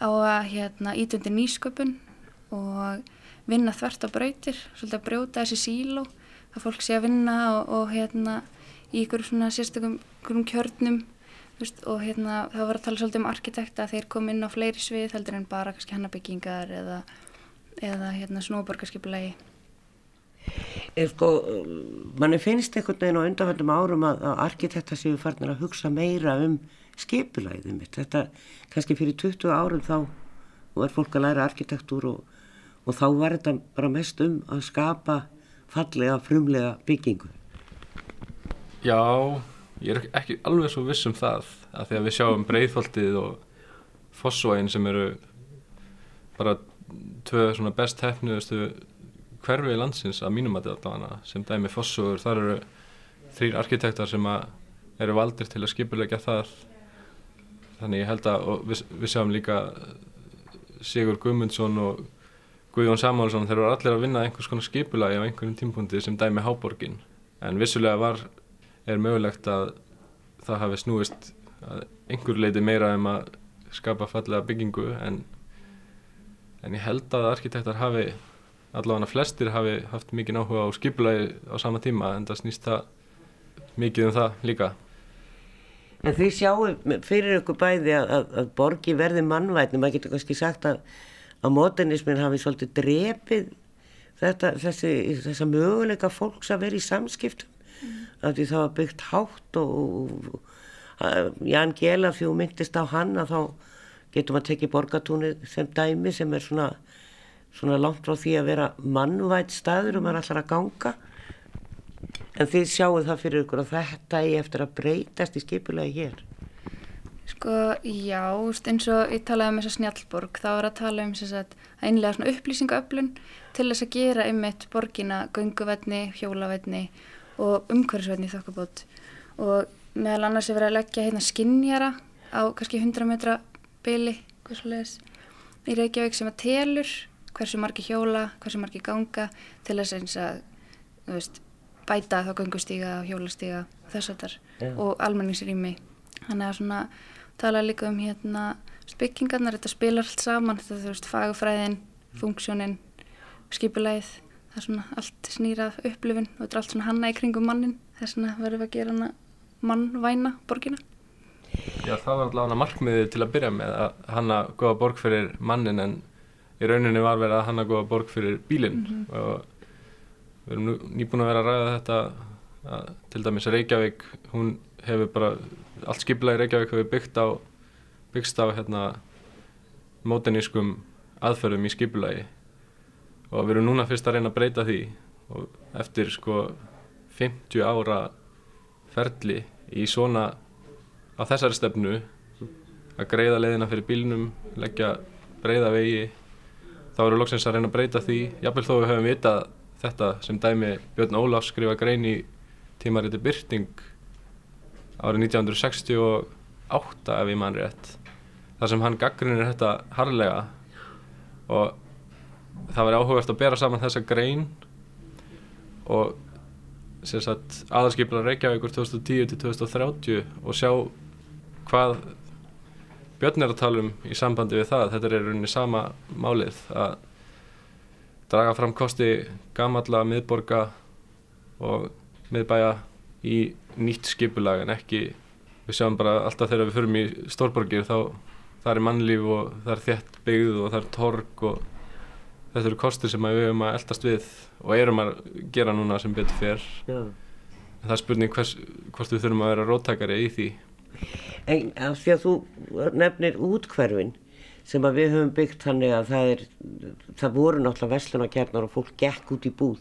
á að hérna ítundi nýsköpun og vinna þvert á brautir, svolítið að brjóta þessi síló að fólk sé að vinna og, og hérna í ykkur svona sérstökum kjörnum veist, og hérna það var að tala svolítið um arkitekta þeir kom inn á fleiri svið heldur en bara kannski hannabyggingar eða, eða hérna snóborgarskipulegi Er sko, manni finnst einhvern veginn á undanfjöndum árum að, að arkitekta séu farnir að hugsa meira um skipulæðið mitt. Þetta, kannski fyrir 20 árum þá er fólk að læra arkitektúr og, og þá var þetta bara mest um að skapa fallega, frumlega byggingu. Já, ég er ekki alveg svo viss um það að því að við sjáum breyðfaldið og fossvægin sem eru bara tvö svona best hefnuðustu hverfi landsins að mínum að þetta allavega sem dæmi fossugur, þar eru þrýr arkitektar sem eru valdir til að skipulegja það. Þannig ég held að, við, við sjáum líka Sigur Guðmundsson og Guðjón Samálsson, þeir eru allir að vinna einhvers konar skipulagi á einhverjum tímpundi sem dæmi Háborgin, en vissulega var er mögulegt að það hafi snúist að einhver leiti meira um að skapa fallega byggingu en, en ég held að arkitektar hafi allavega flestir hafi haft mikið áhuga á skipulagi á sama tíma en það snýst það mikið um það líka En þið sjáu fyrir ykkur bæði að, að, að borgi verði mannvætni, maður getur kannski sagt að, að modernismin hafi svolítið drepið þetta, þessi, þessa möguleika fólks að vera í samskiptum mm. af því það var byggt hátt og, og, og Jan Gelafjú myndist á hann að þá getur maður tekið borgatúni sem dæmi sem er svona svona langt frá því að vera mannvætt staður og maður allar að ganga. En þið sjáu það fyrir ykkur að þetta er eftir að breytast í skipulagi hér? Sko, já, eins og ég talaði um þessa snjallborg, þá er að tala um sagt, að einlega svona upplýsingaöflun til þess að gera einmitt borgina gönguvetni, hjólavetni og umhverfisvetni þokkabót. Og meðal annars er verið að leggja hérna skinnjara á kannski 100 metra byli í Reykjavík sem að telur hversu margi hjóla, hversu margi ganga til þess eins að veist, bæta þá gangustíga og hjólastíga þess að þar yeah. og almenningsrými. Þannig að svona tala líka um hérna byggingarnar, þetta spilar allt saman þetta þú veist fagfræðin, funksjónin skipulæð það er svona allt snýrað upplifin og þetta er allt svona hanna í kringum mannin þess að verðum við að gera hana mannvæna borgina Já það var allavega markmiðið til að byrja með að hanna goða borg fyrir mannin en í rauninni var verið að hanna góða borg fyrir bílinn. Mm -hmm. og við erum nýbúin að vera að ræða þetta að til dæmis Reykjavík hún hefur bara allt skiplega í Reykjavík hefur byggt á byggst á hérna mótenískum aðferðum í skipulagi. Og við erum núna fyrst að reyna að breyta því. Og eftir sko 50 ára ferli í svona á þessari stefnu að greiða leiðina fyrir bílnum leggja breyða vegi. Þá við loksins að reyna að breyta því. Jafnvel þó við höfum vitað þetta sem dæmi Björn Ólafs skrifa grein í tímariti Byrting árið 1968 ef ég mann rétt þar sem hann gaggrinir þetta harlega og það var áhugast að bera saman þessa grein og aðalskipla Reykjavíkur 2010-2030 og sjá hvað Björn er að tala um í sambandi við það, þetta er rauninni sama málið að draga fram kosti gamalla miðborga og miðbæja í nýtt skipulag en ekki, við sjáum bara alltaf þegar við förum í stórborgir þá það er mannlíf og það er þétt byggð og það er torg og þetta eru kostir sem við höfum að eldast við og erum að gera núna sem betur fyrr. Já. Það er spurning hvers, hvort við þurfum að vera róttakari í því. En af því að þú nefnir útkverfin sem að við höfum byggt þannig að það er, það voru náttúrulega vestlunarkernar og fólk gekk út í búð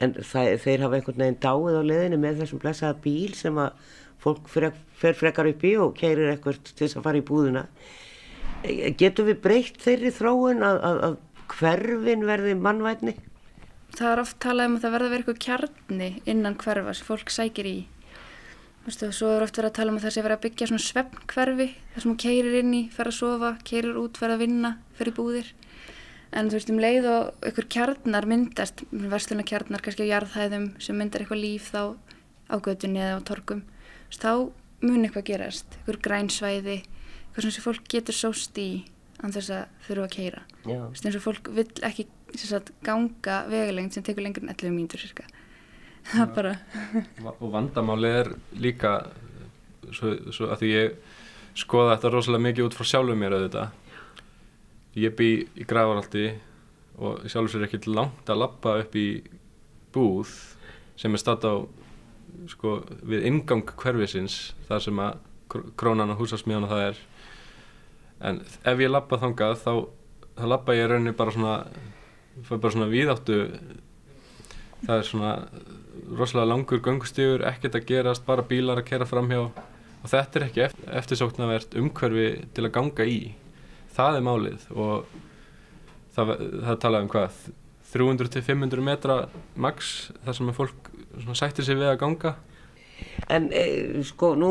en það, þeir hafa einhvern veginn dáið á leðinu með þessum blessaða bíl sem að fólk frek, fer frekar upp í og keirir eitthvað til þess að fara í búðuna. Getur við breytt þeirri þróun að, að, að hverfin verði mannvætni? Það er oft talað um að það verða vera eitthvað kjarni innan hverfa sem fólk sækir í. Og svo er oft verið að tala um að það sé verið að byggja svona svefnkverfi þar sem hún keirir inn í, fer að sofa, keirir út, fer að vinna, fer í búðir. En þú veist, um leið og ykkur kjarnar myndast, versluna kjarnar kannski á jarðhæðum sem myndar eitthvað líf þá á gödunni eða á torgum, þú veist, þá mun eitthvað gerast, ykkur grænsvæði, eitthvað sem fólk getur sóst í an þess að þurfa að keira. Þú veist, eins og fólk vill ekki sagt, ganga vegulegnd sem tekur lengur en 11 mínútur cirka. Það er bara, og vandamálið er líka svo, svo að því ég skoða þetta rosalega mikið út frá sjálfum mér auðvitað. Ég bý í Grafaraldi og sjálfur sér ekkert langt að lappa upp í búð sem er statt á sko, við ingang hverfisins þar sem að kr- krónan og húsasmíðan það er. En ef ég lappa þangað þá, þá lappa ég rauninni bara svona fæ bara svona víðáttu. Það er svona rosalega langur göngustígur, ekkert að gerast, bara bílar að kera framhjá og þetta er ekki eft eftirsóknarvert umhverfi til að ganga í. Það er málið og það, það talaði um hvað, 300-500 metra max þar sem að fólk sættir sig við að ganga. En e, sko, nú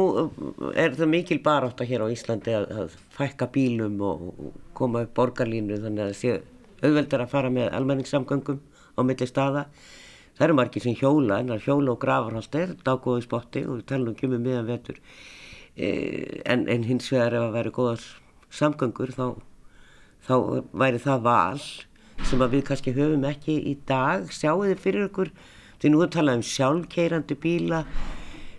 er það mikil barátta hér á Íslandi að, að fækka bílum og koma upp borgarlínu þannig að það sé auðveldar að fara með almenningssamgöngum á milli staða. Það eru margir sem hjóla, en að hjóla og grafarhald er daggóði spotti og við talum um kemur miðan vetur. E, en, en hins vegar ef að væri góðar samgöngur þá, þá væri það val sem að við kannski höfum ekki í dag. Sjáu þið fyrir ykkur, því nú er talað um sjálfkeirandi bíla,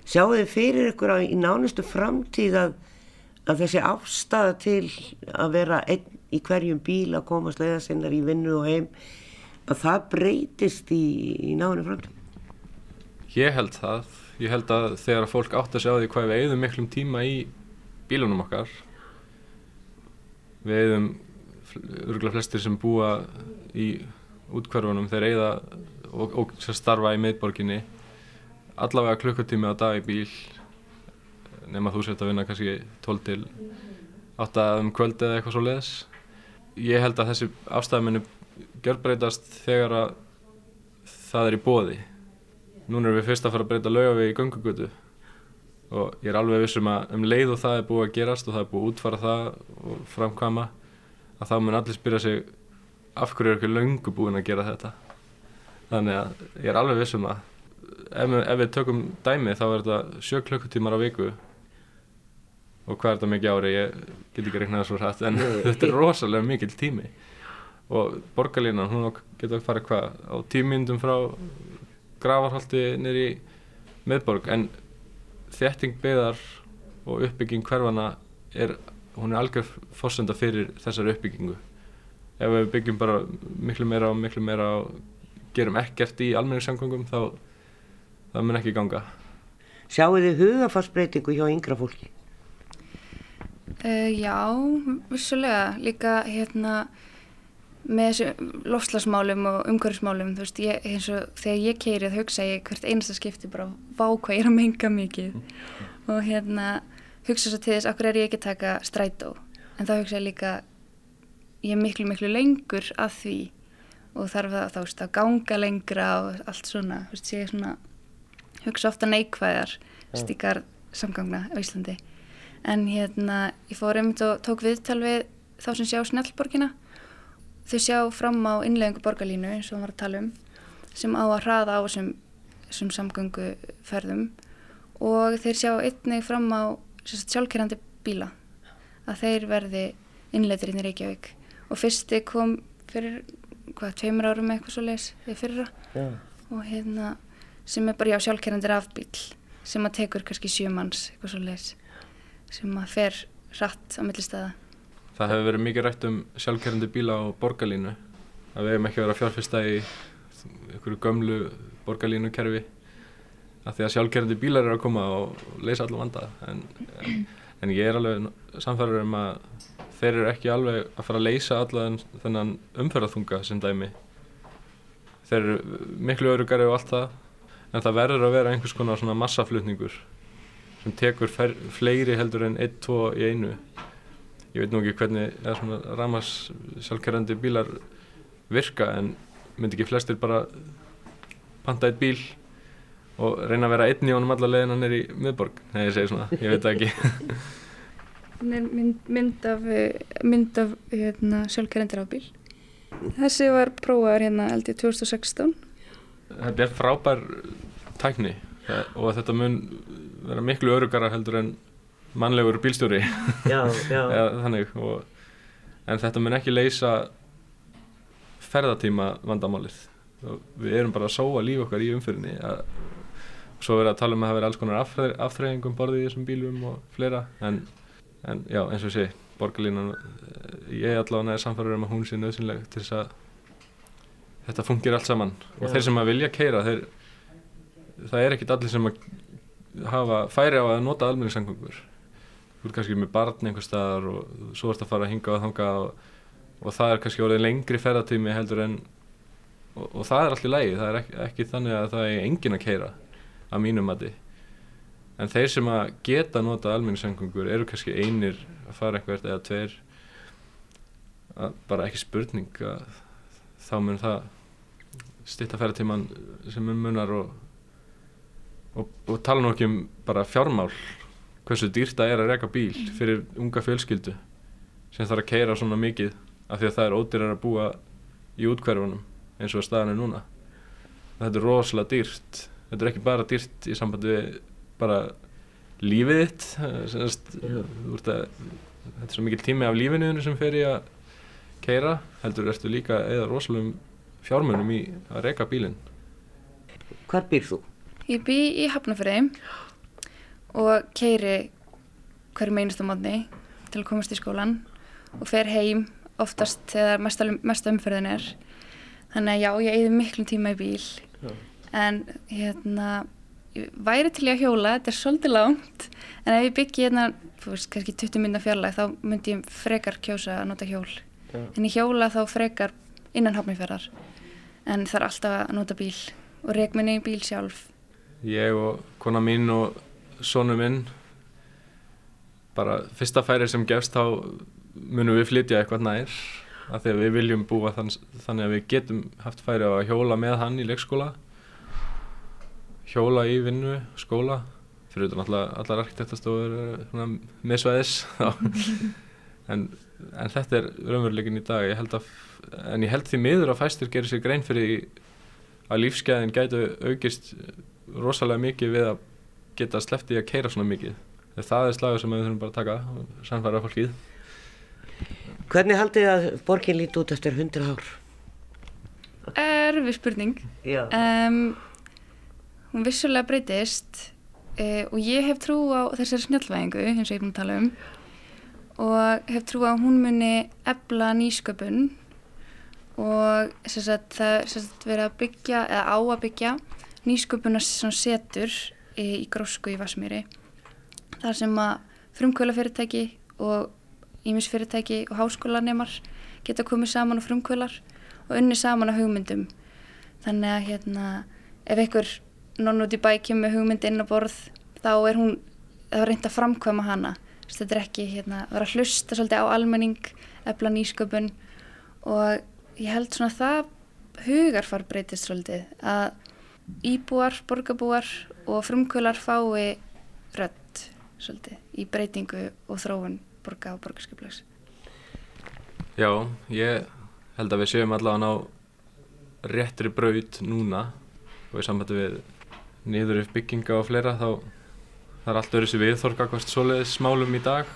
sjáu þið fyrir ykkur á, í nánustu framtíð að, að þessi afstæða til að vera einn í hverjum bíl að komast leiða sinnar í vinnu og heim, að það breytist í, í nánu framtíð. Ég held það. Ég held að þegar fólk átt að sjá því hvað við eigðum miklum tíma í bílunum okkar við eigðum örgulega flestir sem búa í útkverfunum þeir eigða og, og starfa í miðborginni allavega klukkutími á dag í bíl nema þú sért að vinna kannski 12 til 8 um kvöld eða eitthvað svo leiðis ég held að þessi afstæðmennu gjörbreytast þegar að það er í bóði núna erum við fyrst að fara að breyta laugavegi í göngugötu. Og ég er alveg vissum að um leið og það er búið að gerast og það er búið að útfara það og framkvæma að þá mun allir spyrja sig af hverju er ekki löngu búin að gera þetta? Þannig að ég er alveg vissum að ef, ef við tökum dæmi þá er þetta 7 klukkutímar á viku. Og hvað er þetta mikið ári? Ég get ekki reiknað það svo hrætt en þetta er rosalega mikil tími og borgarlínan hún getur að fara hvað? Á tímyndum frá gravarhaldi niður í miðborg. En þétting byggðar og uppbygging hverfana er, hún er algjör fórsenda fyrir þessari uppbyggingu. Ef við byggjum bara miklu meira og miklu meira og gerum ekkert í almenningssamgöngum þá það mun ekki ganga. Sjáu þið hugafarsbreytingu hjá yngra fólki? Uh, já, vissulega. Líka hérna með þessu lofslagsmálum og umhverfismálum þú veist, ég, eins og þegar ég keiri þá hugsa ég hvert einasta skipti bara vá hvað ég er að menga mikið. Og hérna hugsa svo til þess okkur er ég ekki að taka strætó? En þá hugsa ég líka ég er miklu miklu lengur að því og þarf það þá veist, að ganga lengra og allt svona. Þú veist, ég er svona hugsa ofta neikvæðar stíkar samgangna á Íslandi. En hérna ég fór einmitt og tók viðtal við þá sem sjá snjallborgina þau sjá fram á innleggingu borgarlínu eins og hann var að tala um sem á að hraða á þessum, þessum samgönguferðum. Og þeir sjá einnig fram á sjálfkerrandi bíla að þeir verði innleitir inn í Reykjavík. Og fyrsti kom fyrir hvað, tveimur árum eitthvað svo leis því fyrra. Já. og hérna sem er bara já sjálfkerrandir afbíl sem að tekur kannski sjömanns eitthvað svo leis sem að fer hratt á millistæða Það hefur verið mikið rætt um sjálfkerrandi bíla á borgarlínu. Að við hefum ekki að fjárfesta í einhverju gömlu borgarlínukerfi. Af því að sjálfkerrandi bílar eru að koma og leysa allan vanda. En, en, en ég er alveg samfærður um að þeir eru ekki alveg að fara að leysa allan þennan umferðarþunga sem dæmi. Þeir eru miklu örugari og allt það. En það verður að vera einhvers konar massaflutningur sem tekur fleiri heldur en 1-2 í einu ég veit nú ekki hvernig ramas sjálfkerrandi bílar virka en myndi ekki flestir bara panta eitt bíl og reyna að vera einn í honum alla leiðina nýri miðborg, nei ég segi svona, ég veit það ekki. Mynd, mynd af, eh, mynd af hérna, sjálfkerrandir afbíl þessi var prófaður hérna held ég 2016 þetta er frábær tækni og þetta mun vera miklu örugara heldur en mannlegur bílstjóri Já, já. eða þannig og, en þetta mun ekki leysa ferðatíma vandamálið og við erum bara að sóa líf okkar í umfyrinni að, svo verður að tala um að það verður alls konar afþreyingum borðið í þessum bílum og fleira en, en já eins og sé borgarlínan ég allavega er samfærður um að hún sé nöðsynleg til þess að þetta fungir allt saman og Já. þeir sem að vilja keira þeir, það er ekkit allir sem að hafa færi á að nota almenningssangöngur þú ert kannski með barn einhver staðar og svo ert að fara að hinga og þanga og, og það er kannski orðið lengri ferðatími heldur en og, og það er allir lægi, það er ekki, ekki þannig að það er engin að keira að mínum mati. En þeir sem að geta nota almenningssangöngur eru kannski einir að fara eitthvað eða tveir. Að bara ekki spurning að þá mun það stýtta ferðatíman sem mun munar og, og, tala nú ekki um bara fjármál hversu dýrt það er að reka bíl fyrir unga fjölskyldu sem þarf að keira svona mikið af því að það er ódýrar að búa í útkverfunum eins og staðan er núna þetta er rosalega dýrt þetta er ekki bara dýrt í sambandi við bara lífið þitt eh, sem sagt, Já. þú ert að þetta er svo mikil tími af lífinuðinu sem fer í að keira heldur ertu líka eða rosalegum fjármunum í að reka bílinn Hvar býr þú? Ég bý í Hafnafjörði og keiri hverju meinustu mótni til að komast í skólan og fer heim oftast þegar mesta, mesta umferðin er. Þannig að já, ég eigði miklum tíma í bíl Já. en hérna, ég væri til í að hjóla, þetta er svolítið langt en ef ég byggi hérna, þú veist, kannski 20 minna fjarlæg þá myndi ég frekar kjósa að nota hjól. Já. En ég hjóla þá frekar innan hafnifjörðar en það er alltaf að nota bíl og rek minni í bíl sjálf. ég og kona mín og sonu minn bara fyrsta færi sem gefst þá munum við flytja eitthvað nær af því að við viljum búa þann, þannig að við getum haft færi á að hjóla með hann í leikskóla hjóla í vinnu, skóla fyrir utan allar, allar arkitektastofur með svæðis en, en þetta er raunveruleikin í dag. Ég að, en ég held því miður að fæstir gerir sér grein fyrir að lífsgæðin gætu aukist rosalega mikið við að geta sleppti að keira svona mikið Þegar það er slagur sem við þurfum bara að taka samfæra fólkið Hvernig haldið þið að borgin líti út eftir 100 ár? Erfið spurning. Já. Um, hún vissulega breytist uh, og ég hef trú á þessari snjallvæðingu, eins og ég er búin að tala um, og hef trú á að hún muni ebla nýsköpun og sem sagt, það er verið að byggja, eða á að byggja, nýsköpuna sem setur í, grósku í Vasmíri. þar sem að frumkvölafyrirtæki og ímisfyrirtæki og háskólanemar geta komið saman á frumkvölar og unni saman á hugmyndum. Þannig að hérna, ef einhver nonn út í bæ kemur hugmynd inn á borð, þá er hún, er reynd að framkvæma hana. Þess, Þetta er ekki hérna, að vera að hlusta svolítið á almenning, efla nýsköpun og ég held svona að það hugarfar breytist svolítið að íbúar, borgarbúar og frumkvölar fái rödd svolítið í breytingu og þróun borga og borgarskiplags. Já, ég held að við séum allavega á réttri braut núna og í sambandi við niður upp bygginga og fleira þá það er allt öðru sér viðþorka hvert svoleiðis smálum í dag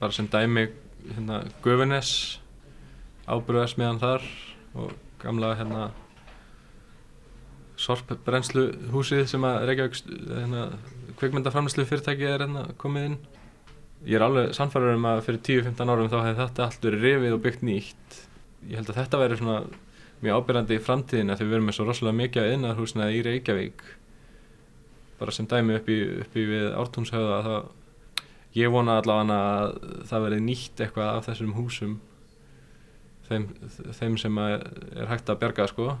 bara sem dæmi hérna Gufunes ábyrðarsmiðan þar og gamla hérna sorpbrennslu húsið sem að Reykjavík hérna, kvikmyndaframlýslu fyrirtæki er hérna komið inn. Ég er alveg sannfæður um að fyrir 10-15 árum þá hefði þetta allt verið rifið og byggt nýtt. Ég held að þetta væri svona mjög ábyrgandi í framtíðin að við verum með svo rosalega mikið að innarhúsina í Reykjavík. Bara sem dæmi upp í, upp í við ártúnshauða þá ég vona allavega að það verði nýtt eitthvað af þessum húsum. Þeim, þeim sem er hægt að berga sko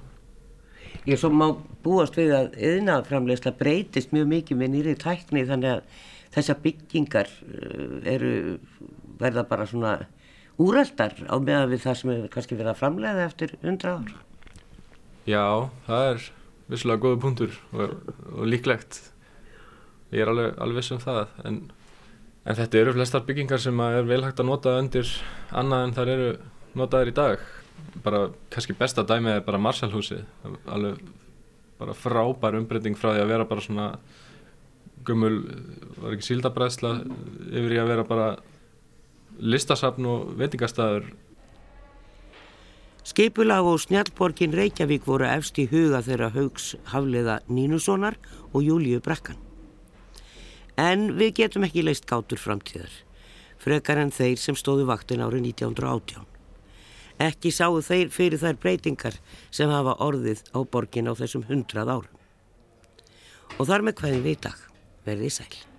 Ég svo má búast við að yðnaframlegsla breytist mjög mikið með nýri tækni þannig að þessar byggingar eh, eru verða bara svona úrældar á meðan við það sem er kannski verið að framlega eftir hundra ár. Já, það er vissulega góða punktur og, og líklegt. Ég er alveg, alveg viss um það en, en þetta eru flestar byggingar sem er vel hægt að nota undir annað en þar eru notaðir í dag bara kannski besta dæmið er bara Marshallhúsið alveg bara frábær umbreyting frá því að vera bara svona gummul, var ekki síldabræðsla yfir í að vera bara listasafn og veitingastæður Skipulag og Snjallborgin Reykjavík voru efst í huga þeirra haugs Hafliða Nínussonar og Júliu Brekkan. En við getum ekki leist gátur framtíðar, frekar en þeir sem stóðu vaktin árið 1918. Ekki sáu þeir fyrir þær breytingar sem hafa orðið á borgin á þessum hundrað árum. Og þar með hvernig við í dag verði sæl.